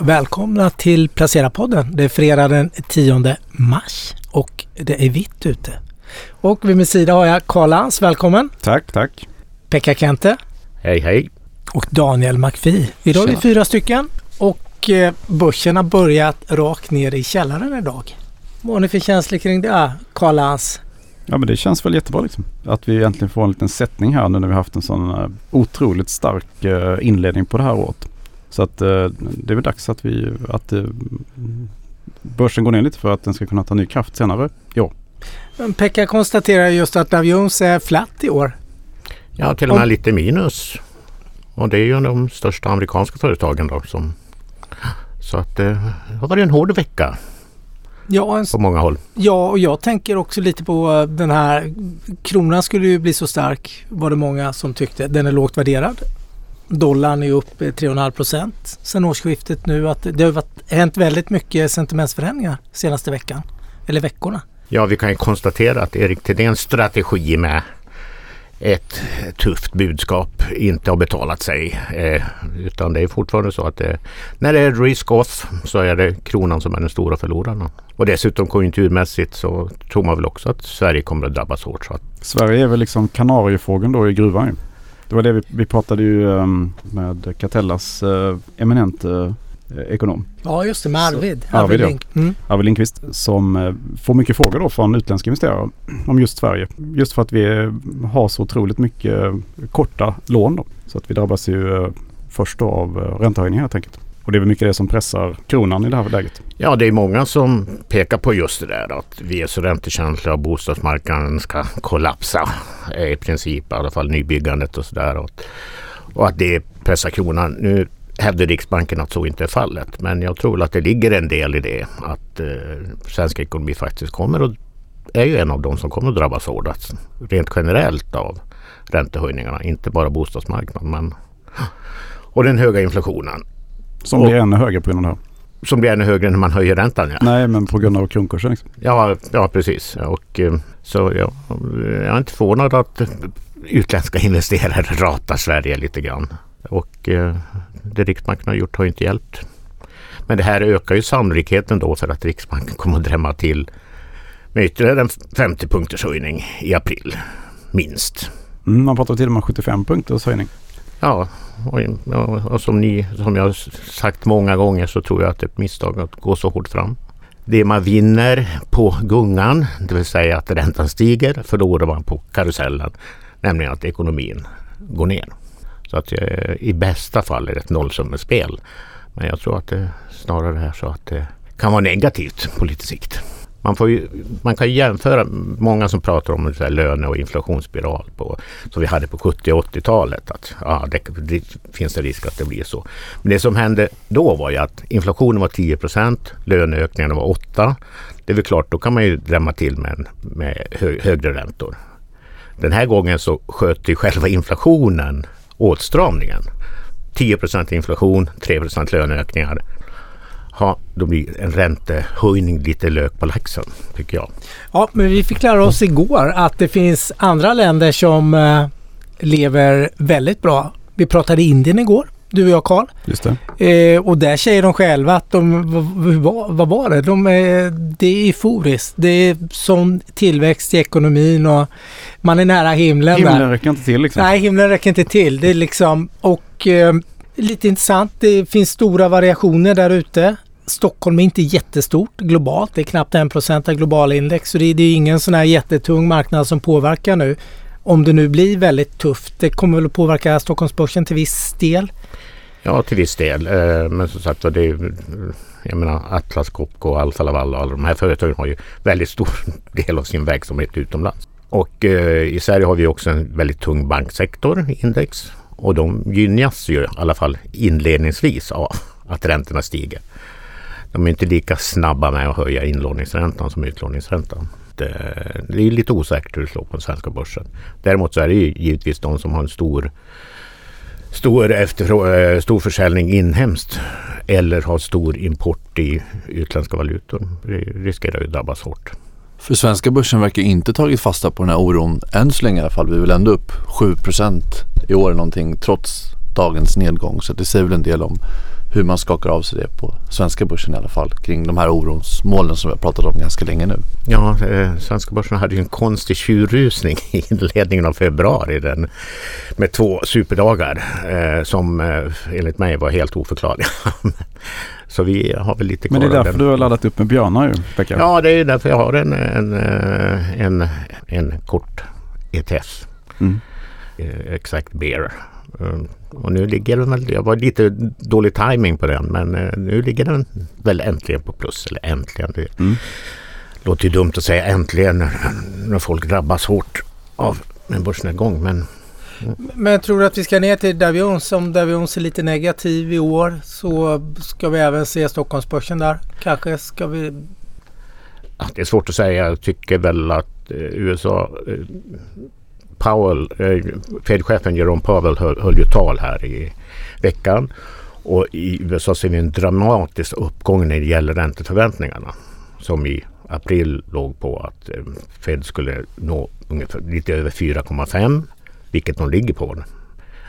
Välkomna till Placera-podden. Det är fredag den 10 mars och det är vitt ute. Och vid min sida har jag Karl Lans, välkommen. Tack, tack. Pekka Kente. Hej, hej. Och Daniel McPhee. Idag är vi fyra stycken och eh, börsen har börjat rakt ner i källaren idag. Vad har ni för känslor kring det, Karl Lans? Ja men det känns väl jättebra liksom. Att vi äntligen får en liten sättning här nu när vi haft en sån uh, otroligt stark uh, inledning på det här året. Så att uh, det är väl dags att vi att börsen går ner lite för att den ska kunna ta ny kraft senare i år. Men Pekka konstaterar just att Dow Jones är flatt i år. Ja, till och med Om... lite minus. Och det är ju de största amerikanska företagen då som... Så att det har varit en hård vecka. Ja, en... på många håll. Ja, och jag tänker också lite på eh, den här kronan skulle ju bli så stark var det många som tyckte. Den är lågt värderad. Dollarn är upp 3,5 procent sen årsskiftet nu. Att det har varit, hänt väldigt mycket sentimentsförändringar senaste veckan. Eller veckorna. Ja, vi kan ju konstatera att Erik Thedéens strategi med ett tufft budskap inte har betalat sig. Eh, utan det är fortfarande så att det, när det är risk off så är det kronan som är den stora förloraren. Och dessutom konjunkturmässigt så tror man väl också att Sverige kommer att drabbas hårt. Så att... Sverige är väl liksom kanariefågeln då i gruvan. Det var det vi, vi pratade ju um, med Catellas uh, eminent uh, ekonom. Ja just det med Arvid. Så, Arvid, Arvid, ja. mm. Arvid Lindqvist som uh, får mycket frågor då från utländska investerare om just Sverige. Just för att vi har så otroligt mycket korta lån då. Så att vi drabbas ju först då av räntehöjningar helt enkelt. Och det är väl mycket det som pressar kronan i det här läget. Ja, det är många som pekar på just det där att vi är så räntekänsliga och bostadsmarknaden ska kollapsa. I princip, i alla fall nybyggandet och sådär. Och, och att det pressar kronan. Nu hävdar Riksbanken att så inte är fallet. Men jag tror att det ligger en del i det. Att eh, svensk ekonomi faktiskt kommer att är ju en av de som kommer att drabbas hårdast rent generellt av räntehöjningarna. Inte bara bostadsmarknaden men och den höga inflationen. Som blir ännu högre på grund av det här. Som blir ännu högre när man höjer räntan ja. Nej men på grund av kronkursen. Liksom. Ja, ja precis. Och, eh, så ja, jag är inte förvånad att utländska investerare ratar Sverige lite grann. Och eh, det Riksbanken har gjort har inte hjälpt. Men det här ökar ju sannolikheten då för att Riksbanken kommer att drämma till med ytterligare en 50 punkters höjning i april. Minst. Mm, man pratar till och med 75 punkters höjning. Ja, och, och, som, ni, som jag har sagt många gånger så tror jag att det är ett misstag att gå så hårt fram. Det man vinner på gungan, det vill säga att räntan stiger, förlorar man på karusellen, nämligen att ekonomin går ner. Så att eh, i bästa fall är det ett nollsummespel. Men jag tror att det snarare är så att det kan vara negativt på lite sikt man, får ju, man kan jämföra, många som pratar om en löne och inflationsspiral på, som vi hade på 70 och 80-talet. Att ja, det, det finns en risk att det blir så. Men det som hände då var ju att inflationen var 10 procent, löneökningarna var 8. Det är väl klart, då kan man ju drämma till med, med hö, högre räntor. Den här gången så sköt ju själva inflationen åtstramningen. 10 procent inflation, 3 procent löneökningar ha, då blir en räntehöjning lite lök på laxen, tycker jag. Ja, men vi fick lära oss igår att det finns andra länder som eh, lever väldigt bra. Vi pratade Indien igår, du och jag Karl. Just det. Eh, och där säger de själva att de, vad, vad var det? De är, det är euforiskt. Det är sån tillväxt i ekonomin och man är nära himlen. Himlen där. räcker inte till liksom. Nej, himlen räcker inte till. Det är liksom, och eh, lite intressant. Det finns stora variationer där ute. Stockholm är inte jättestort globalt. Det är knappt 1% av globala index. Så det är, det är ingen sån här jättetung marknad som påverkar nu. Om det nu blir väldigt tufft. Det kommer väl att påverka Stockholmsbörsen till viss del. Ja, till viss del. Eh, men som sagt det är jag menar Atlas Copco, Alfa Laval och alla de här företagen har ju väldigt stor del av sin verksamhet utomlands. Och eh, i Sverige har vi också en väldigt tung banksektor, index. Och de gynnas ju i alla fall inledningsvis av att räntorna stiger de är inte lika snabba med att höja inlåningsräntan som utlåningsräntan. Det, är lite osäkert hur det slår på den svenska börsen. Däremot så är det ju givetvis de som har en stor stor, efterfrå- eh, stor försäljning inhemskt eller har stor import i utländska valutor riskerar ju att drabbas hårt. För svenska börsen verkar inte tagit fasta på den här oron än så länge i alla fall. Vi är väl ändå upp 7 i år någonting trots dagens nedgång. Så det säger väl en del om hur man skakar av sig det på svenska börsen i alla fall kring de här orosmolnen som vi har pratat om ganska länge nu. Ja, eh, svenska börsen hade ju en konstig tjurrusning i inledningen av februari den, med två superdagar eh, som eh, enligt mig var helt oförklarliga. Så vi har väl lite Men det är kvar därför den. du har laddat upp med björnar ju, Pekka. Ja, det är därför jag har en, en, eh, en, en kort ETF. Mm. Eh, Exakt Bear. Mm, Och nu ligger den väl, jag var lite dålig timing på den men eh, nu ligger den väl äntligen på plus. Eller äntligen. Det Mm. låter ju dumt att säga äntligen när, folk drabbas hårt av en börsnedgång. Men Men tror du att vi ska ner till Dow Jones? Om Dow Jones är lite negativ i år så ska vi även se Stockholmsbörsen där. Kanske ska vi... ja, det är svårt att säga. Jag tycker väl att eh, USA eh, Powell, eh, Fed-chefen Jerome Powell höll, höll ju tal här i veckan. Och i USA ser vi en dramatisk uppgång när det gäller ränteförväntningarna. Som i april låg på att eh, Fed skulle nå ungefär lite över 4,5 vilket de ligger på.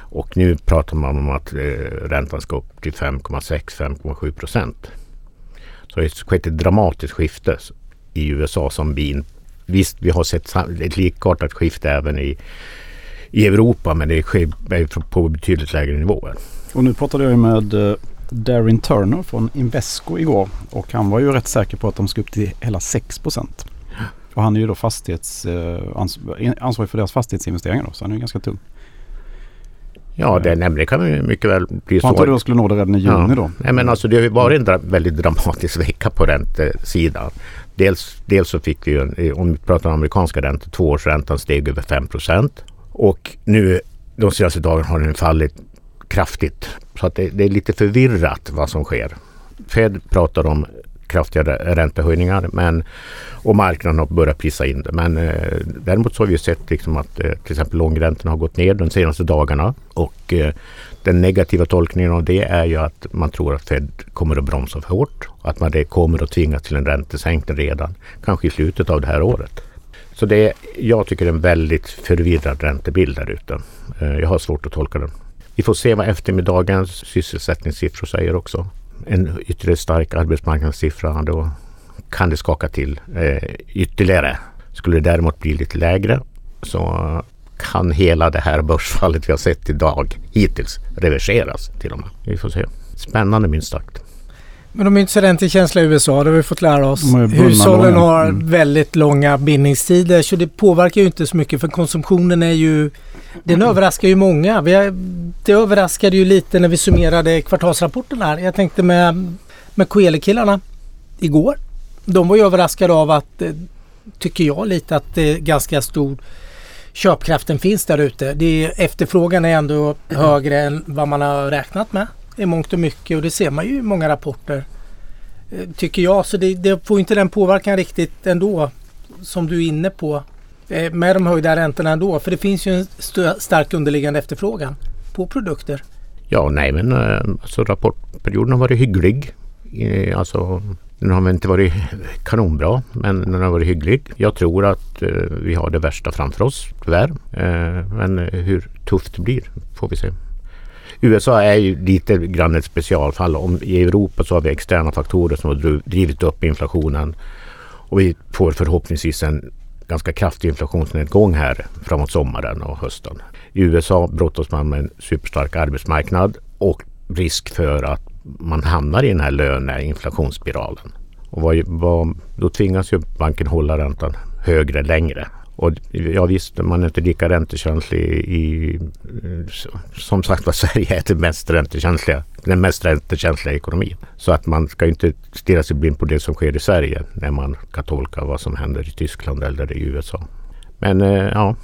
Och nu pratar man om att eh, räntan ska upp till 5,6-5,7 procent. Så det har skett ett dramatiskt skifte i USA som vi inte Visst, vi har sett ett likartat skifte även i, i Europa men det sker på- betydligt lägre nivåer. Och nu pratade jag med eh, Darin Turner från Invesco igår och han var ju rätt säker på att de ska upp till hela 6 Och han är ju då fastighets, eh, ans ansvarig för deras fastighetsinvesteringar då, så han är ju ganska tung. Ja, det, nej, men det kan mycket väl bli så. trodde de skulle nå det redan i juni Ja. då. Nej, men alltså, det har ju varit en dra- väldigt dramatisk vecka på räntesidan. Dels, dels så fick vi ju, en- om vi pratar om amerikanska räntor, tvåårsräntan steg över 5 Och nu de senaste dagarna har den fallit kraftigt. Så att det, det är lite förvirrat vad som sker. Fed pratar om kraftiga räntehöjningar men, och marknaden har börjat prisa in det. Men eh, däremot så har vi ju sett liksom att eh, till exempel långräntorna har gått ner de senaste dagarna. Och eh, den negativa tolkningen av det är ju att man tror att Fed kommer att bromsa för hårt. Att man det kommer att tvingas till en räntesänkning redan kanske i slutet av det här året. Så det, jag tycker det är en väldigt förvirrad räntebild där ute. Eh, Jag har svårt att tolka den. Vi får se vad eftermiddagens sysselsättningssiffror säger också. En ytterligare stark arbetsmarknadssiffra, då kan det skaka till eh, ytterligare. Skulle det däremot bli lite lägre så kan hela det här börsfallet vi har sett idag hittills reverseras till och med. Vi får se. Spännande minst sagt. Men de är inte så räntekänsliga i USA, det har vi fått lära oss. Hushållen lån, ja. har Mm. väldigt långa bindningstider så det påverkar ju inte så mycket för konsumtionen är ju... Den överraskar ju många. Vi har, det överraskade ju lite när vi summerade kvartalsrapporten här. Jag tänkte med, med Coeli-killarna igår. De var ju överraskade av att, eh, tycker jag lite, att det är ganska stor köpkraften finns där ute. Det är, efterfrågan är ändå högre än vad man har räknat med i mångt och mycket och det ser man ju i många rapporter. Eh, tycker jag. Så det, det får inte den påverkan riktigt ändå som du är inne på eh, med de höjda räntorna ändå. För det finns ju en st- stark underliggande efterfrågan på produkter. Ja, nej men eh, alltså, rapportperioden har varit hygglig. Alltså, den har väl inte varit kanonbra men den har varit hygglig. Jag tror att eh, vi har det värsta framför oss tyvärr. Eh, men hur tufft det blir får vi se. USA är ju lite grann ett specialfall. Om, I Europa så har vi externa faktorer som har drivit upp inflationen. Och vi får förhoppningsvis en ganska kraftig inflationsnedgång här framåt sommaren och hösten. I USA brottas man med en superstark arbetsmarknad och risk för att man hamnar i den här löneinflationsspiralen. Och vad, vad, då tvingas ju banken hålla räntan högre längre. Och ja visst, man är inte lika räntekänslig i... Som sagt var, Sverige är det mest räntekänsliga, den mest räntekänsliga ekonomin. Så att man ska inte stirra sig blind på det som sker i Sverige när man kan tolka vad som händer i Tyskland eller i USA. Men eh, ja,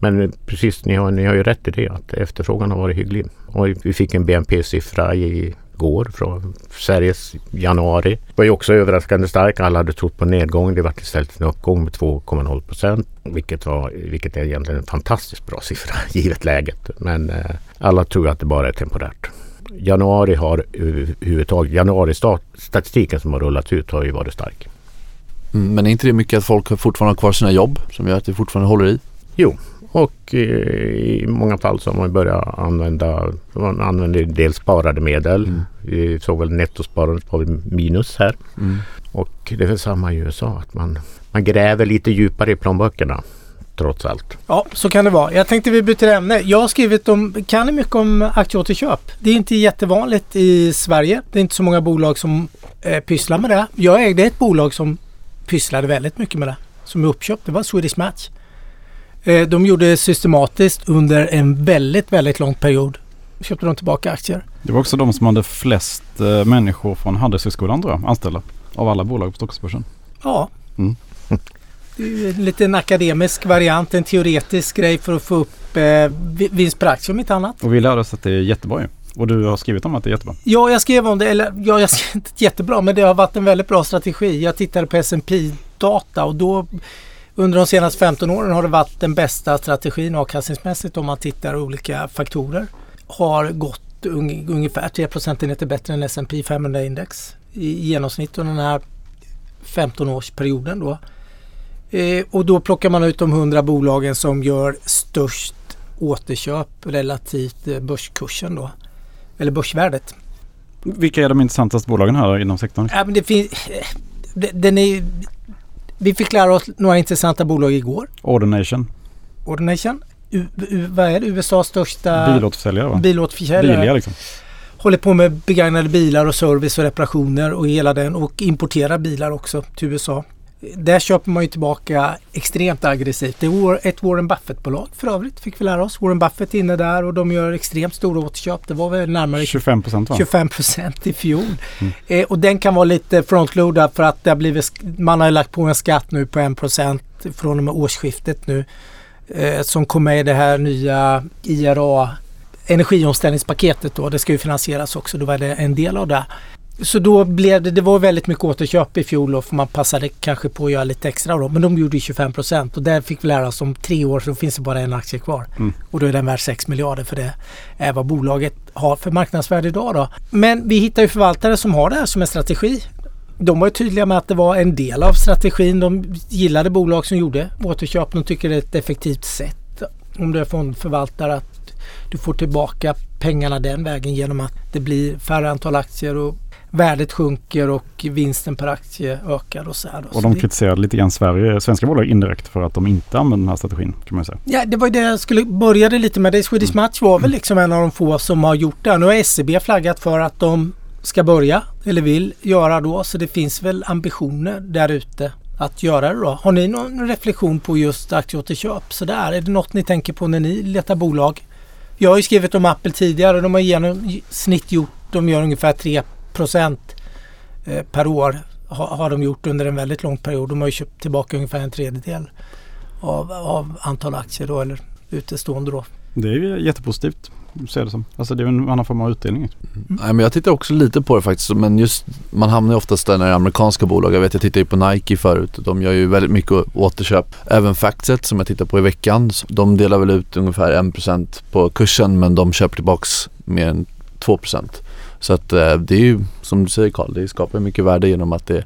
men precis, ni har, ni har ju rätt i det att efterfrågan har varit hygglig. Och vi fick en BNP-siffra i går från Sveriges januari. Det var ju också överraskande stark. Alla hade trott på nedgång. Det var istället en uppgång med 2,0 procent. Vilket, var, vilket är egentligen en fantastiskt bra siffra givet läget. Men eh, alla tror att det bara är temporärt. Januari har överhuvudtaget, januari-statistiken som har rullats ut har ju varit stark. Mm, Men är inte det mycket att folk fortfarande har kvar sina jobb som gör att det fortfarande håller i? Jo, Och eh, i många fall så har man börjat använda, man använder dels sparade medel. Mm. Vi såg väl nettosparandet var minus här. Mm. Och det är väl samma i USA, att man, man gräver lite djupare i plånböckerna. Trots allt. Ja, så kan det vara. Jag tänkte vi byter ämne. Jag har skrivit om, kan ni mycket om aktieåterköp? Det är inte jättevanligt i Sverige. Det är inte så många bolag som eh, pysslar med det. Jag ägde ett bolag som pysslade väldigt mycket med det. Som är uppköpt. Det var Swedish Match. Eh, de gjorde det systematiskt under en väldigt, väldigt lång period. Köpte de tillbaka aktier. Det var också de som hade flest eh, människor från Handelshögskolan tror jag, anställda. Av alla bolag på Stockholmsbörsen. Ja. Mm. Det är ju en liten akademisk variant, en teoretisk grej för att få upp eh, vi- vinst per aktie om inte annat. Och vi lärde oss att det är jättebra ju. Och du har skrivit om att det är jättebra. Ja, jag skrev om det, eller ja, jag skrev inte jättebra, men det har varit en väldigt bra strategi. Jag tittade på S&P data och då under de senaste 15 åren har det varit den bästa strategin avkastningsmässigt om man tittar olika faktorer. Har gått ung, ungefär 3 procentenheter bättre än S&P 500 index i genomsnitt under den här 15-årsperioden då. Eh, och då plockar man ut de 100 bolagen som gör störst återköp relativt eh, börskursen då. Eller börsvärdet. Vilka är de intressantaste bolagen här inom sektorn? Ja, men det finns... det- Den är, vi fick lära oss några intressanta bolag igår. Ordination, Ordination. U, U, vad är det? USAs största bilåterförsäljare va? bilåterförsäljare. Liksom. Håller på med begagnade bilar och service och reparationer och hela den och importerar bilar också till USA. Där köper man ju tillbaka extremt aggressivt. Det är ett Warren Buffett-bolag för övrigt fick vi lära oss. Warren Buffett är inne där och de gör extremt stora återköp. Det var väl närmare 25 procent va? 25 procent i fjol. Mm. Eh, och den kan vara lite frontloadad för att det har blivit, man har lagt på en skatt nu på 1 procent från och med årsskiftet nu. Eh, som kommer i det här nya IRA energiomställningspaketet då. Det ska ju finansieras också. Då var det en del av det. Så då blev det, det var väldigt mycket återköp i fjol och man passade kanske på att göra lite extra då. Men de gjorde ju 25 procent och där fick vi lära oss om tre år så finns det bara en aktie kvar. Mm. Och då är den värd 6 miljarder för det är vad bolaget har för marknadsvärde idag då. Men vi hittar ju förvaltare som har det här som en strategi. De var ju tydliga med att det var en del av strategin. De gillade bolag som gjorde återköp. De tycker det är ett effektivt sätt om du är fondförvaltare att du får tillbaka pengarna den vägen genom att det blir färre antal aktier och värdet sjunker och vinsten per aktie ökar och så här. Då. Och de kritiserade lite grann Sverige, svenska bolag indirekt för att de inte använder den här strategin kan man säga. Ja, det var det jag skulle började lite med. Det Swedish Match var väl liksom en av de få som har gjort det. Nu har SEB flaggat för att de ska börja eller vill göra då. Så det finns väl ambitioner där ute att göra det då. Har ni någon reflektion på just aktieåterköp? Så där, är det något ni tänker på när ni letar bolag? Jag har ju skrivit om Apple tidigare. De har i genomsnitt gjort, de gör ungefär 3 eh, per år har, de gjort under en väldigt lång period. De har ju köpt tillbaka ungefär en tredjedel av, av antal aktier då eller utestående då. Det är ju jättepositivt, ser det som. Alltså det är en annan form av utdelning. Nej men jag tittar också lite på det faktiskt men just man hamnar ju oftast där när det är amerikanska bolag. Jag vet jag tittade ju på Nike förut. De gör ju väldigt mycket återköp. Även Factset som jag tittar på i veckan. De delar väl ut ungefär 1% på kursen men de köper tillbaks mer än 2%. Så att eh, det är ju som du säger Karl, det skapar mycket värde genom att det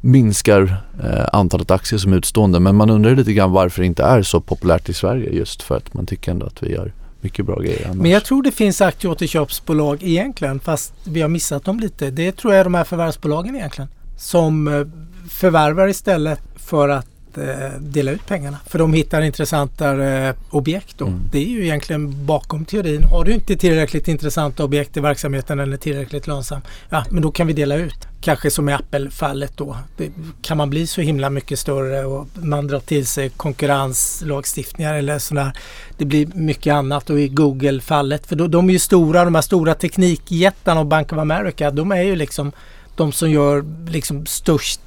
minskar eh, antalet aktier som är utstående. Men man undrar ju lite grann varför det inte är så populärt i Sverige just för att man tycker ändå att vi gör mycket bra grejer annars. Men jag tror det finns aktieåterköpsbolag egentligen fast vi har missat dem lite. Det tror jag är de här förvärvsbolagen egentligen. Som eh, förvärvar istället för att eh, dela ut pengarna. För de hittar intressantare eh, objekt då. Mm. Det är ju egentligen bakom teorin. Har du inte tillräckligt intressanta objekt i verksamheten eller tillräckligt lönsam. Ja, men då kan vi dela ut. Kanske som i Apple-fallet då. Det, kan man bli så himla mycket större och man drar till sig konkurrenslagstiftningar eller sådär. Det blir mycket annat och i Google-fallet. För då, de är ju stora, de här stora teknikjättarna och Bank of America. De är ju liksom de som gör liksom störst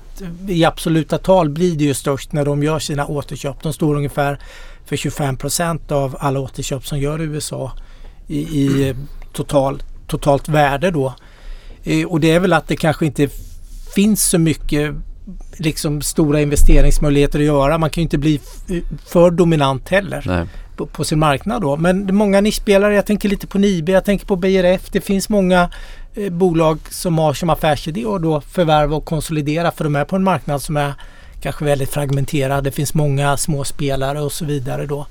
i absoluta tal blir det ju störst när de gör sina återköp. De står ungefär för 25 procent av alla återköp som gör i USA i, i eh, total, totalt värde då. Eh, Och det är väl att det kanske inte finns så mycket liksom stora investeringsmöjligheter att göra. Man kan ju inte bli f- för dominant heller på, på sin marknad då. Men många nischspelare, jag tänker lite på Nibe, jag tänker på BRF. Det finns många eh, bolag som har som affärsidé att då förvärva och konsolidera för de är på en marknad som är kanske väldigt fragmenterad. Det finns många små spelare och så vidare då.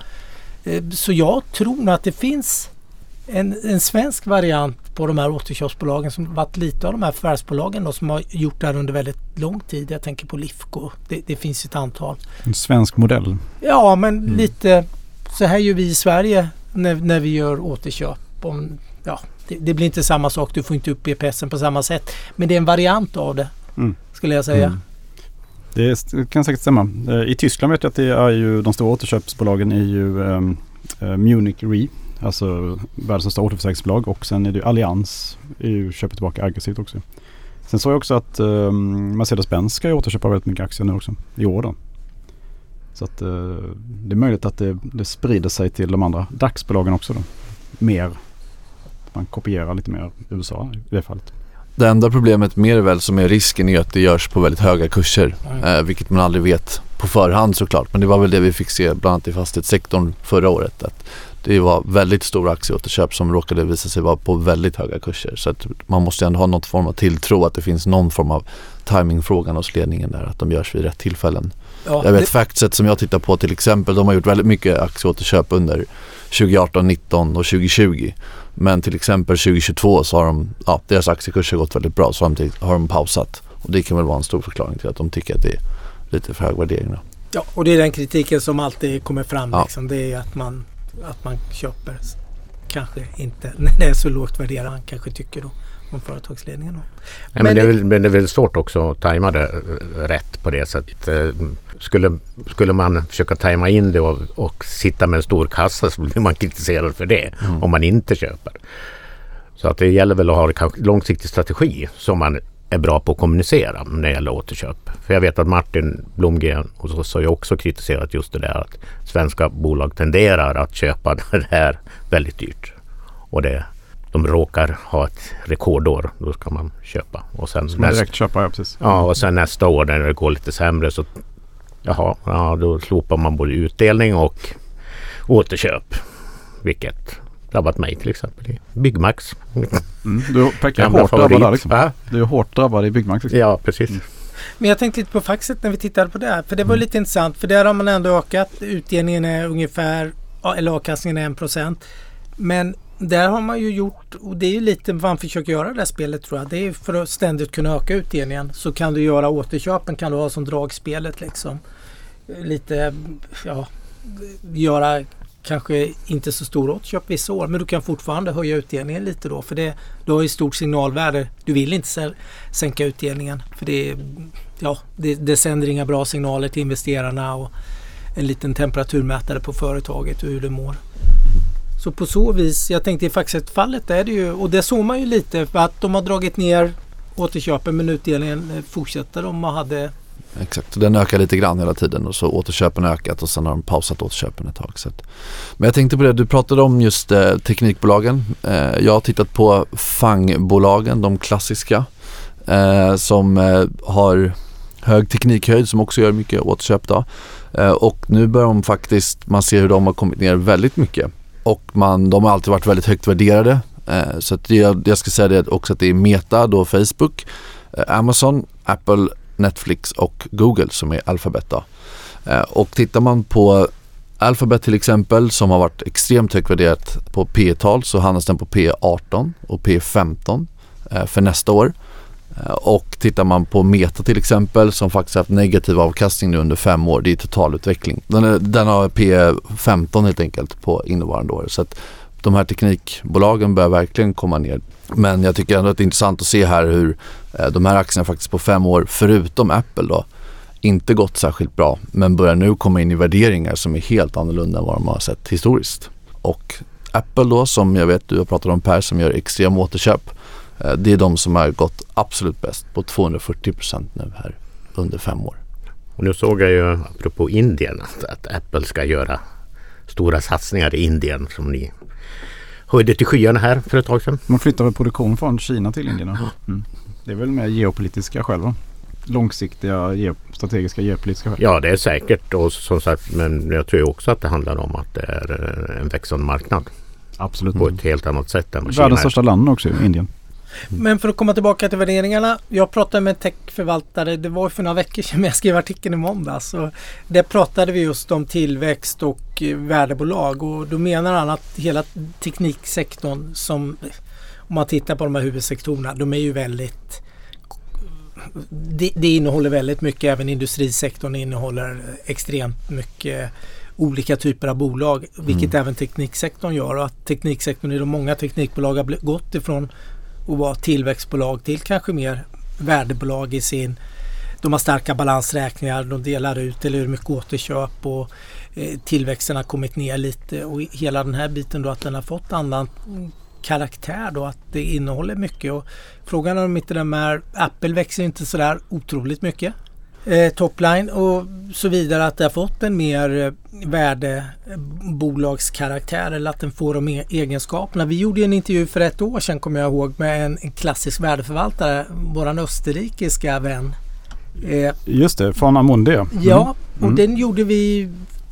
Eh, Så jag tror nog att det finns en, en svensk variant på de här återköpsbolagen som varit lite av de här förvärvsbolagen då, som har gjort det här under väldigt lång tid. Jag tänker på Lifco. Det, det finns ett antal. En svensk modell. Ja, men Mm. lite så här gör vi i Sverige när, när vi gör återköp. Om, ja, det, det blir inte samma sak. Du får inte upp BPSen på samma sätt. Men det är en variant av det Mm. skulle jag säga. Mm. Det kan säkert stämma. Eh, I Tyskland vet jag att det är ju de stora återköpsbolagen är ju eh, Munich Re. Alltså världens största återförsäkringsbolag och sen är det Allians. Ju köper tillbaka aggressivt också. Sen såg jag också att um, Mercedes-Benz ska ju återköpa väldigt mycket aktier nu också. I år då. Så att eh, det är möjligt att det, det sprider sig till de andra DAX-bolagen också då. Mer. Man kopierar lite mer USA i det fallet. Det enda problemet med det väl som är risken är att det görs på väldigt höga kurser. Mm. Eh, vilket man aldrig vet på förhand såklart. Men det var väl det vi fick se bland annat i fastighetssektorn förra året. Att det var väldigt stora aktieåterköp som råkade visa sig vara på väldigt höga kurser. Så att man måste ändå ha något form av tilltro att det finns någon form av timingfrågan hos ledningen där. Att de görs vid rätt tillfällen. Ja, Jag vet det- Factset som jag tittar på till exempel. De har gjort väldigt mycket aktieåterköp under 2018, 19 och 2020. Men till exempel 2022 så har de, ja deras aktiekurser gått väldigt bra så har de, har pausat. Och det kan väl vara en stor förklaring till att de tycker att det är lite för hög värdering. Då. Ja, och det är den kritiken som alltid kommer fram. Ja. Liksom. Det är att man, att man köper kanske inte när det är så lågt värderat han kanske tycker då om företagsledningen. Nej, men, det är väl, men det är väl svårt också att tajma det rätt på det sättet. Eh, Skulle, skulle man försöka tajma in det och, och sitta med en stor kassa så blir man kritiserad för det om man inte köper. Så att det gäller väl att ha en långsiktig strategi som man är bra på att kommunicera när det gäller återköp. För jag vet att Martin Blomgren och så, så har ju också kritiserat just det där att svenska bolag tenderar att köpa det här väldigt dyrt. Och det, de råkar ha ett rekordår, då ska man köpa. Och sen, Ska man nästa, direkt köpa, ja precis. ja, och sen nästa år när det går lite sämre så jaha, ja, då slopar man både utdelning och återköp. Vilket drabbat mig till exempel i Byggmax. Mm. Du är hårt drabbad liksom. Va? Du är hårt drabbad i Byggmax. Liksom. Ja, precis. Men jag tänkte lite på Faxet när vi tittade på det här. För det var lite intressant. För där har man ändå ökat. Utdelningen är ungefär, ja, eller avkastningen är 1%. Men där har man ju gjort, och det är ju lite vad man försöker göra det här spelet tror jag. Det är för att ständigt kunna öka utdelningen. Så kan du göra återköpen kan du ha som dragspelet liksom. Lite, ja, göra kanske inte så stora återköp vissa år. Men du kan fortfarande höja utdelningen lite då. För det, du har ju stort signalvärde. Du vill inte sänka utdelningen. För det, ja, det, det sänder inga bra signaler till investerarna och en liten temperaturmätare på företaget och hur det mår. Så på så vis, jag tänkte i Faxet-fallet är det ju, och det såg man ju lite för att de har dragit ner återköpen men utdelningen eh, fortsätter de och hade Exakt, den ökar lite grann hela tiden och så återköpen har ökat och sen har de pausat återköpen ett tag. Så att. Men jag tänkte på det, du pratade om just eh, teknikbolagen. Eh, jag har tittat på FANG-bolagen, de klassiska eh, som eh, har hög teknikhöjd som också gör mycket återköp då. Eh, och nu börjar de faktiskt, man ser hur de har kommit ner väldigt mycket. Och man, de har alltid varit väldigt högt värderade. Eh, så att jag, jag ska säga det också att det är Meta, då Facebook, eh, Amazon, Apple, Netflix och Google som är Alphabet. Då. Eh, och tittar man på Alphabet till exempel som har varit extremt högt värderat på P tal så handlas den på P18 och P15 eh, för nästa år. Eh, och tittar man på Meta till exempel som faktiskt haft negativ avkastning nu under fem år, det är totalutveckling. Den, är, den har P15 helt enkelt på innevarande år. Så att de här teknikbolagen börjar verkligen komma ner. Men jag tycker ändå att det är intressant att se här hur eh, de här aktierna faktiskt på fem år, förutom Apple då, inte gått särskilt bra men börjar nu komma in i värderingar som är helt annorlunda än vad de har sett historiskt. Och Apple då som jag vet du har pratat om Per som gör extrema återköp eh, Det är de som har gått absolut bäst på 240% nu här under fem år. Och nu såg jag ju apropå Indien att, att Apple ska göra stora satsningar i Indien som ni höjde till skyarna här för ett tag sedan. Man flyttar väl produktion från Kina till Indien. Mm. Det är väl mer geopolitiska skäl va? Långsiktiga ge- strategiska geopolitiska skäl. Ja det är säkert och som sagt men jag tror också att det handlar om att det är en växande marknad Absolut. på ett helt annat sätt än vad Kina. Världens är. största land också, Indien. Men för att komma tillbaka till värderingarna. Jag pratade med en techförvaltare, det var för några veckor sedan, men jag skrev artikeln i måndags. Och där pratade vi just om tillväxt och eh, värdebolag och då menar han att hela tekniksektorn som om man tittar på de här huvudsektorerna, de är ju väldigt det, det innehåller väldigt mycket, även industrisektorn innehåller extremt mycket olika typer av bolag, vilket mm. även tekniksektorn gör. Och att tekniksektorn i de många teknikbolag har gått ifrån och vara tillväxtbolag till kanske mer värdebolag i sin de har starka balansräkningar, de delar ut eller hur mycket återköp och eh, tillväxten har kommit ner lite. Och hela den här biten då att den har fått annan karaktär då att det innehåller mycket. Och frågan är om inte den här Apple växer inte sådär otroligt mycket eh, topline och så vidare att det har fått en mer eh, värdebolagskaraktär eller att den får de e egenskaperna. Vi gjorde en intervju för ett år sedan kommer jag ihåg med en, en klassisk värdeförvaltare, våran österrikiska vän. Eh, Just det, från Amundi. Mm. Ja, och mm. den gjorde vi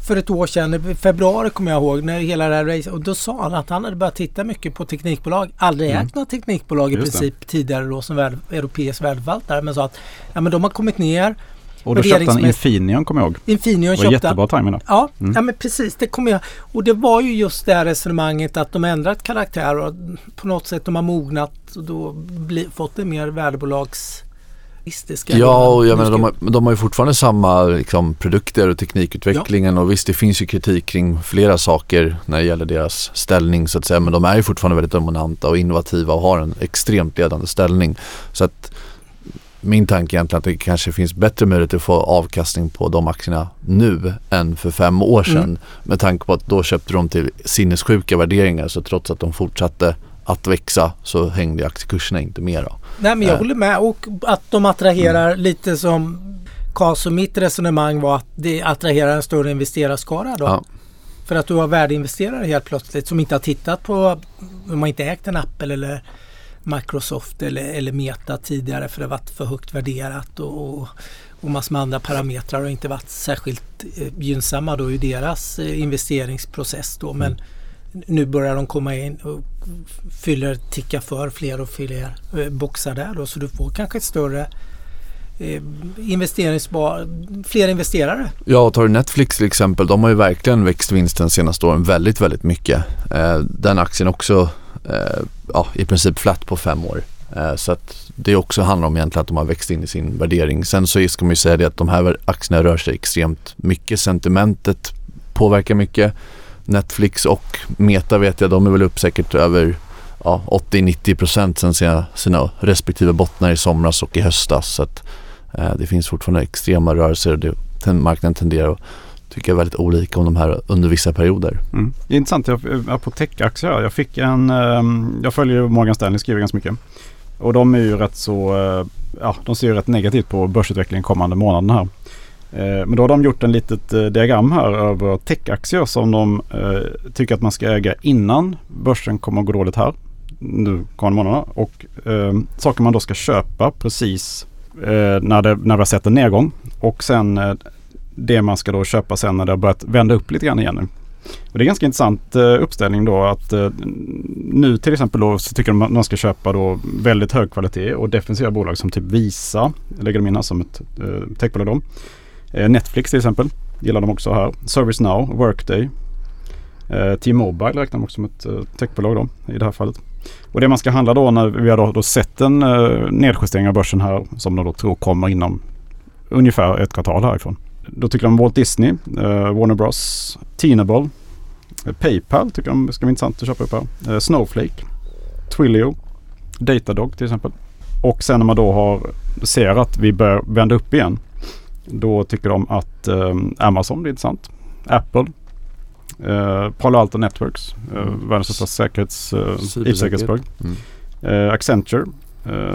för ett år sedan, i februari kommer jag ihåg, när hela det här racet. Och då sa han att han hade börjat titta mycket på teknikbolag. Aldrig mm. ägt några teknikbolag i Just princip det. tidigare då som värld, europeisk värdeförvaltare. Men sa att ja, men de har kommit ner och då köpte han Infineon kommer jag ihåg. Infineon det var köpte jättebra timing då. Ja, mm. ja men precis det kommer jag. Och det var ju just det här resonemanget att de ändrat karaktär och på något sätt de har mognat och då bli, fått en mer värdebolags Ja, och jag menar de har, de har ju fortfarande samma liksom, produkter och teknikutvecklingen ja. och visst det finns ju kritik kring flera saker när det gäller deras ställning så att säga men de är ju fortfarande väldigt dominanta och innovativa och har en extremt ledande ställning. Så att min tanke egentligen att det kanske finns bättre möjlighet att få avkastning på de aktierna nu än för fem år sedan. Mm. Med tanke på att då köpte de till sinnessjuka värderingar så trots att de fortsatte att växa så hängde aktiekurserna inte med. Då. Nej men jag äh. håller med och att de attraherar mm. lite som Kas och mitt resonemang var att det attraherar en större investerarskara då. Ja. För att du har värdeinvesterare helt plötsligt som inte har tittat på, de har inte ägt en Apple eller Microsoft eller, eller Meta tidigare för det har varit för högt värderat och, och, och massor med andra parametrar och inte varit särskilt eh, gynnsamma då i deras eh, investeringsprocess då. Men mm. nu börjar de komma in och fyller, ticka för fler och fler eh, boxar där då så du får kanske ett större Eh, investeringsbar, fler investerare. Ja, tar du Netflix till exempel, de har ju verkligen växt vinsten senaste åren väldigt, väldigt mycket. Eh, den aktien också eh, ja, i princip flat på fem år. Eh, så att det också handlar om egentligen att de har växt in i sin värdering. Sen så ska man ju säga det att de här aktierna rör sig extremt mycket. Sentimentet påverkar mycket. Netflix och Meta vet jag, de är väl upp säkert över ja, 80-90% sen sina, sina respektive bottnar i somras och i höstas. Så att, Eh, det finns fortfarande extrema rörelser och det, marknaden tenderar att tycka väldigt olika om de här under vissa perioder. Mm. Det är intressant, jag eh, på techaktier. Jag fick en, ehm, jag följer Morgan Stanley, skriver ganska mycket. Och de är ju rätt så, eh, ja de ser ju rätt negativt på börsutvecklingen kommande månaden här. Men då har de gjort en litet diagram här över techaktier som de tycker att man ska äga innan börsen kommer att gå dåligt här. Nu kommande månaderna. Och eh, saker man då ska köpa precis eh, när, det, när vi har sett en nedgång. Och sen eh, det man ska då köpa sen när det har börjat vända upp lite grann igen nu. Och det är ganska intressant eh, uppställning då att eh, nu till exempel då så tycker de att man ska köpa då väldigt hög kvalitet och defensiva bolag som typ Visa, lägger de in här som ett eh, techbolag då. Netflix till exempel gillar de också här. ServiceNow, Workday, T-Mobile räknar de också som ett techbolag då i det här fallet. Och det man ska handla då när vi har då, då sett en eh, nedjustering av börsen här som de då tror kommer inom ungefär ett kvartal härifrån. Då tycker de Walt Disney, eh, Warner Bros, Teenable, eh, Paypal tycker de ska vara intressant att köpa upp här. Eh, Snowflake, Twilio, Datadog till exempel. Och sen när man då har ser att vi börjar vända upp igen. Då tycker de att eh, Amazon är intressant. Apple, Uh, Palo Alto Networks, uh, mm. världens största säkerhets, uh, IT-säkerhetsbolag. Mm. Uh, Accenture,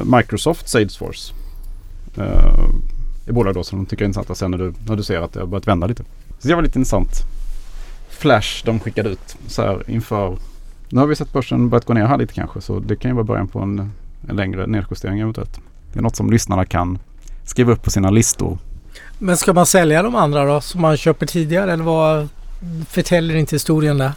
Microsoft, Salesforce är bolag då som de tycker är intressanta sen när du, när du ser att det har börjat vända lite. Så det var lite intressant. Flash de skickade ut så här inför. Nu har vi sett börsen börjat gå ner här lite kanske så det kan ju vara början på en, en längre nedjustering eventuellt. Det är något som lyssnarna kan skriva upp på sina listor. Men ska man sälja de andra då som man köper tidigare eller vad förtäljer inte historien där?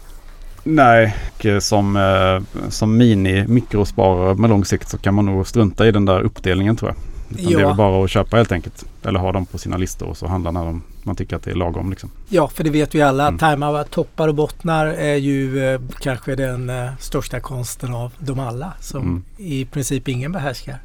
Nej, och som, eh, som mini mikrosparare med lång sikt så kan man nog strunta i den där uppdelningen tror jag. Utan Det är Ja. väl bara att köpa helt enkelt. Eller ha dem på sina listor och så handla när de, man tycker att det är lagom. Liksom. Ja, för det vet vi alla. Mm. Tajma toppar och bottnar är ju eh, kanske den eh, största konsten av dem alla som Mm. i princip ingen behärskar.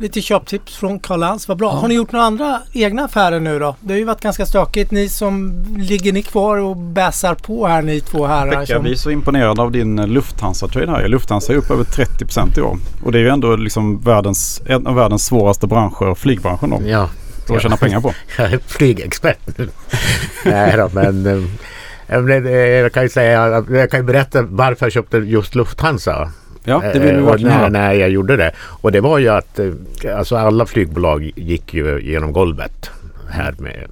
Lite köptips från Karl Lantz, vad bra. Ja. Har ni gjort några andra egna affärer nu då? Det har ju varit ganska stökigt. Ni som ligger ni kvar och bäsar på här ni två herrar? Pekka, Som, vi är så imponerade av din Lufthansa-trade här. Lufthansa är upp över 30% i år. Och det är ju ändå liksom världens, en av världens svåraste branscher, flygbranschen då, Ja, att tjäna pengar på. jag är flygexpert nu. Nej då, men eh, jag eh, jag kan ju säga, jag kan berätta varför jag köpte just Lufthansa. Ja, det vill vi Eh, verkligen när, när jag gjorde det. Och det var ju att eh, alltså alla flygbolag gick ju genom golvet här med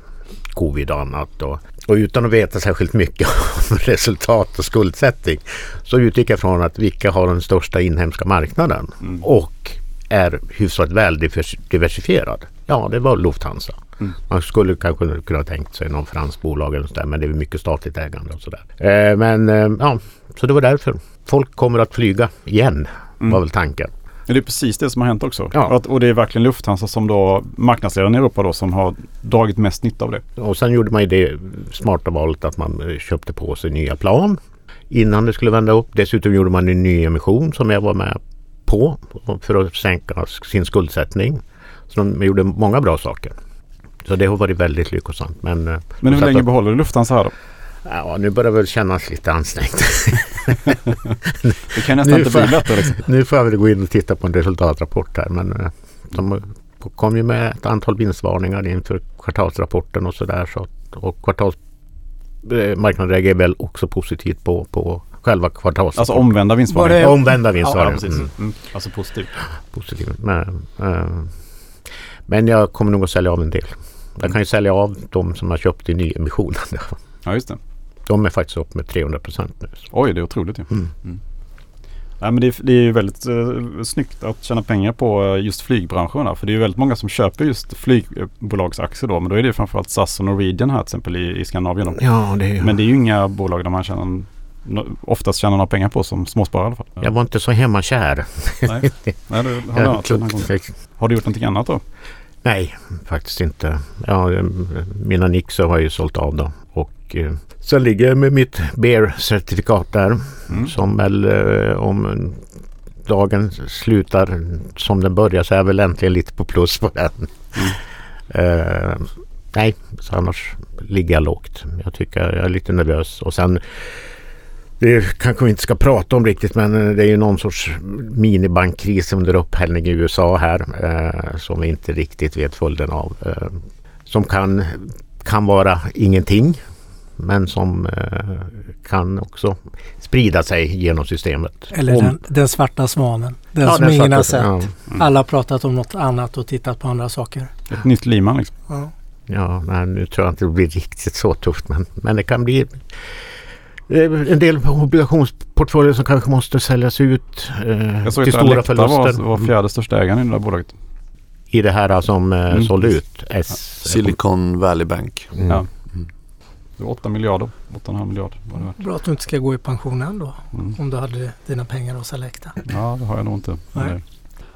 covid och annat. Och, och utan att veta särskilt mycket om resultat och skuldsättning så utgick jag från att vilka har den största inhemska marknaden Mm. och är hyfsat väl divers- diversifierad. Ja, det var Lufthansa. Mm. Man skulle kanske kunna tänkt sig någon fransk bolag eller sådär men det är mycket statligt ägande och sådär. Eh, men eh, ja, så det var därför. Folk kommer att flyga igen Mm. var väl tanken. Det är precis det som har hänt också. Ja. Och, att, och det är verkligen Lufthansa som då marknadsledaren i Europa då som har dragit mest nytta av det. Och sen gjorde man ju det smarta valet att man eh, köpte på sig nya plan innan det skulle vända upp. Dessutom gjorde man en ny emission som jag var med på för att sänka sin skuldsättning. Så de gjorde många bra saker. Så det har varit väldigt lyckosamt. Men, eh, Men hur länge behåller du Lufthansa här då? Ja, nu börjar det väl kännas lite ansträngt. Det kan nästan Nu inte bli lättare. Liksom. nu får jag väl gå in och titta på en resultatrapport här. Men eh, de kom ju med ett antal vinstvarningar inför kvartalsrapporten och sådär. Så, och kvartals, eh, marknaden reagerar väl också positivt på, på själva kvartalsrapporten. Alltså omvända Var vinstvarning. det- Omvända Ja, vinstvarningar. precis. mm, Mm. Alltså positivt. positivt. Men, eh, men jag kommer nog att sälja av en del. Jag kan ju sälja av de som har köpt i nyemissionen. Ja, just det. De är faktiskt upp med 300 procent nu. Oj, det är otroligt ju. Mm. Nej, men det, är, det är ju väldigt eh, snyggt att tjäna pengar på eh, just flygbranschen. För det är ju väldigt många som köper just flygbolagsaktier då. Men då är det framförallt SAS och Norwegian här till exempel i, i Skandinavien. Då. Ja, det är. Men det är ju inga bolag där man tjänar, oftast tjänar några pengar på som småsparare i alla fall. Jag var inte så hemmakär. Nej, Nej det har, Ja, jag har du gjort någonting annat då? Nej, faktiskt inte. Ja, mina Nixer har jag ju sålt av då. Och eh, sen ligger jag med mitt BEAR-certifikat där. Mm. Som väl eh, om dagen slutar som den börjar så är jag väl äntligen lite på plus på den. Eh, nej, så annars ligger jag lågt. Jag tycker jag är lite nervös. Och sen det kanske vi inte ska prata om riktigt men eh, det är ju någon sorts minibankkris under upphällning i USA här eh, som vi inte riktigt vet följden av. Eh, som kan, kan vara ingenting men som eh, kan också sprida sig genom systemet. eller Om- den, den svarta svanen. Den Ja, som den ingen har sett. Ja. Alla har pratat om något annat och tittat på andra saker. Ett nytt Liman liksom. Ja. Ja, nej, nu tror jag inte det blir riktigt så tufft men, men det kan bli en del obligationsportföljer som kanske måste säljas ut eh, Jag såg till stora Alecta var, förluster. var fjärde största ägaren i det där bolaget. I det här som eh, Mm. sålde ut. S, Silicon Valley Bank. Mm. Ja. Det var 8 miljarder. 8,5 miljarder var det värt. Bra att du inte ska gå i pension ändå. Mm. Om du hade dina pengar hos Alecta. Ja, det har jag nog inte. Nej.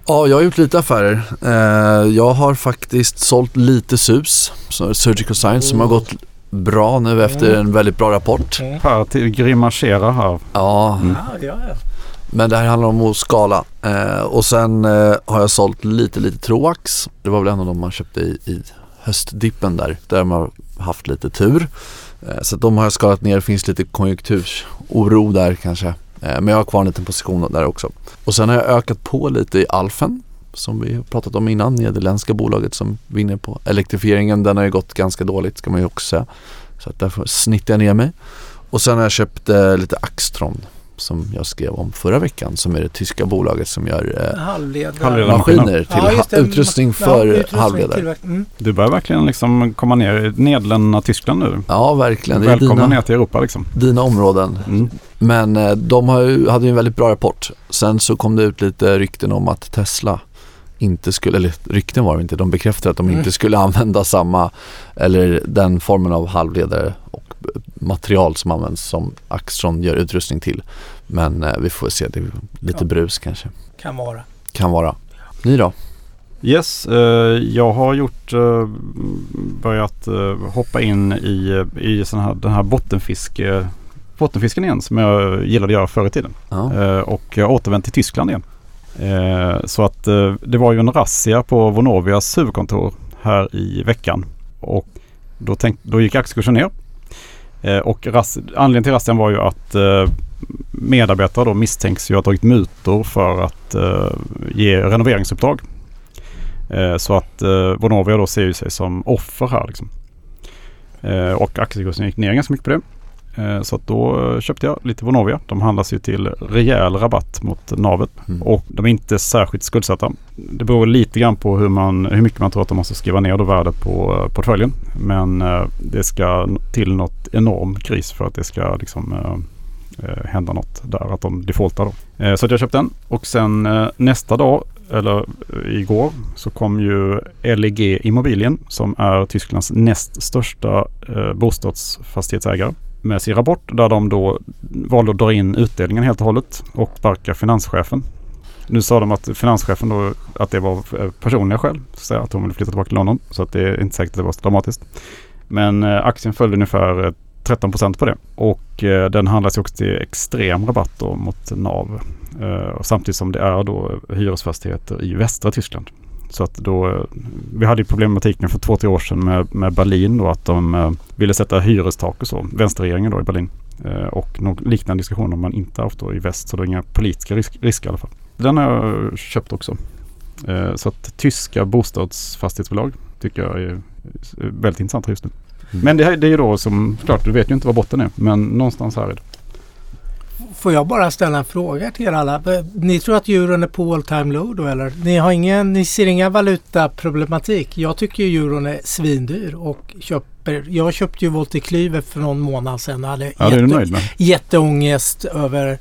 Ja, jag har gjort lite affärer. Eh, jag har faktiskt sålt lite SUS, Surgical Science, som har gått bra nu efter en väldigt bra rapport. Per till grimaserar här. Ja, Mm. Ja, ja. men det här handlar om att skala. Eh, och sen eh, har jag sålt lite, lite Troax. Det var väl en av dem man köpte i, i höstdippen där, där de har haft lite tur. Eh, så de har jag skalat ner. Det finns lite konjunktursoro där kanske. Eh, men jag har kvar en liten position där också. Och sen har jag ökat på lite i Alfen som vi har pratat om innan, nederländska bolaget som vinner på elektrifieringen. Den har ju gått ganska dåligt ska man ju också säga. Så att därför snittar jag ner mig. Och sen har jag köpt eh, lite Axtron som jag skrev om förra veckan som är det tyska bolaget som gör eh, Halvledare. Halvledare. maskiner till Ja, utrustning Ja, för utrustning, halvledare. Mm. Du börjar verkligen liksom komma ner i Nederländerna, Tyskland nu. Ja, verkligen. Välkommen dina, ner till Europa liksom. dina områden. Mm. Men eh, de har ju, hade ju en väldigt bra rapport. Sen så kom det ut lite rykten om att Tesla inte skulle, eller rykten var det inte, de bekräftade att de Mm. inte skulle använda samma eller den formen av halvledare och material som används som Axtron gör utrustning till. Men eh, vi får se, det är lite Ja. brus kanske. Kan vara. Kan vara. Ni då? Yes, eh, jag har gjort, eh, börjat eh, hoppa in i, i sån här, den här bottenfiske, bottenfisken igen som jag gillade att göra förr i tiden. Ja. Eh, och jag återvänt till Tyskland igen. Eh, så att eh, det var ju en razzia på Vonovias huvudkontor här i veckan. Och då, tänk, då gick aktiekursen ner. Eh, och rass, anledningen till razzian var ju att eh, medarbetare då misstänks ju ha tagit mutor för att eh, ge renoveringsuppdrag. Eh, så att Vonovia då ser ju sig som offer här liksom. Och aktiekursen gick ner ganska mycket på det. Eh, Så att då köpte jag lite Vonovia. De handlas ju till rejäl rabatt mot navet Mm. och de är inte särskilt skuldsatta. Det beror lite grann på hur, man, hur mycket man tror att de måste skriva ner då värdet på eh, portföljen. Men eh, det ska till något enorm kris för att det ska liksom hända något där. Att de defaultar då. Så att jag köpte den och sen nästa dag eller igår så kom ju LEG Immobilien som är Tysklands näst största bostadsfastighetsägare med sin rapport där de då valde att dra in utdelningen helt och hållet och sparka finanschefen. Nu sa de att finanschefen då att det var personliga skäl, så att hon ville flytta tillbaka till London. Så att det är inte säkert att det var så dramatiskt. Men eh, aktien följde ungefär eh, 13 procent på det. Och eh, den handlas ju också till extrem rabatt då mot NAV. Eh, samtidigt som det är då hyresfastigheter i västra Tyskland. Så att då, vi hade ju problematiken för två, tre år sedan med, med Berlin då att de eh, ville sätta hyrestak och så. Vänsterregeringen då i Berlin. Eh, och någon liknande diskussion har man inte haft då i väst. Så det är inga politiska risk, risker i alla fall. Den har jag köpt också. Eh, så att tyska bostadsfastighetsbolag tycker jag är är väldigt intressant just nu. Mm. Men det, här, det är ju då som, klart du vet ju inte vad botten är. Men någonstans här är det. Får jag bara ställa en fråga till er alla? Ni tror att euron är på all time low då eller? Ni, har ingen, ni ser inga valutaproblematik? Jag tycker ju euron är svindyr och köper, jag köpte ju Volter Klyver för någon månad sedan och hade Ja, jätte- jätteångest över,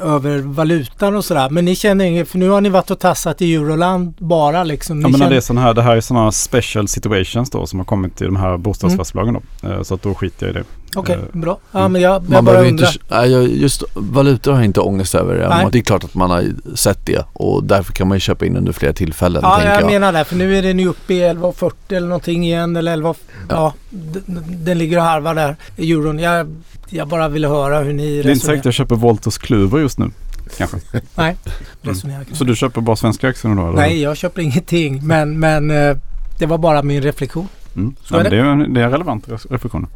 över valutan och sådär. Men ni känner inget, för nu har ni varit och tassat i euroland bara liksom. Ni Ja, men känner, det, är sån här, det här är sådana special situations då som har kommit till de här bostadsfastighetsbolagen då. Eh, Så att då skiter jag i det. Okej, eh, bra. Ja, mm. men jag, jag Man bara behöver undrar. inte, nej, jag- just valutor har jag inte ångest över. Nej. Det är klart att man har sett det och därför kan man ju köpa in under flera tillfällen. Ja, jag, jag. menar det. För nu är den ju uppe i 11,40 eller någonting igen. Eller 11, ja. den, den ligger och harvar där, euron. Jag, jag bara ville höra hur ni Det är inte säkert resonerar. att jag köper Volters Kluver just nu. Kanske. Nej, resonerar kring Så du köper bara svenska aktier nu då? eller? Nej, jag köper ingenting. Men, men eh, det var bara min reflektion. Mm. Så Ja, är men det, är, en- det är en relevant reflektion.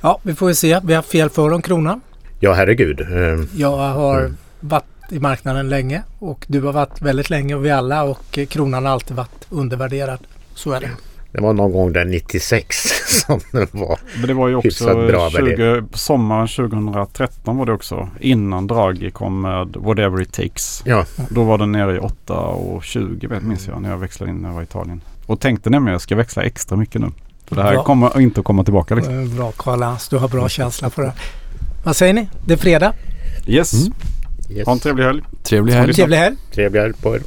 Ja, vi får ju se. Vi har fel för om kronan. Ja, herregud. Eh, Jag har Mm. varit i marknaden länge och du har varit väldigt länge och vi alla och eh, kronan har alltid varit undervärderad. Så är det. Det var någon gång där 96 som det var. Men det var ju också bra 20, sommaren 2013 var det också. Innan Draghi kom med Whatever It Takes. Ja, Då var den nere i 8 och 20 vet, minns jag när jag växlade in när jag var i Italien. Och tänkte nämligen att jag ska växla extra mycket nu. För det här Bra. kommer inte att komma tillbaka liksom. Eh, Bra Karl-Hans, du har bra känsla för det. Vad säger ni? Det är fredag. Yes, Mm. yes. ha en trevlig helg. Trevlig helg. Trevlig helg. Trevlig helg på er.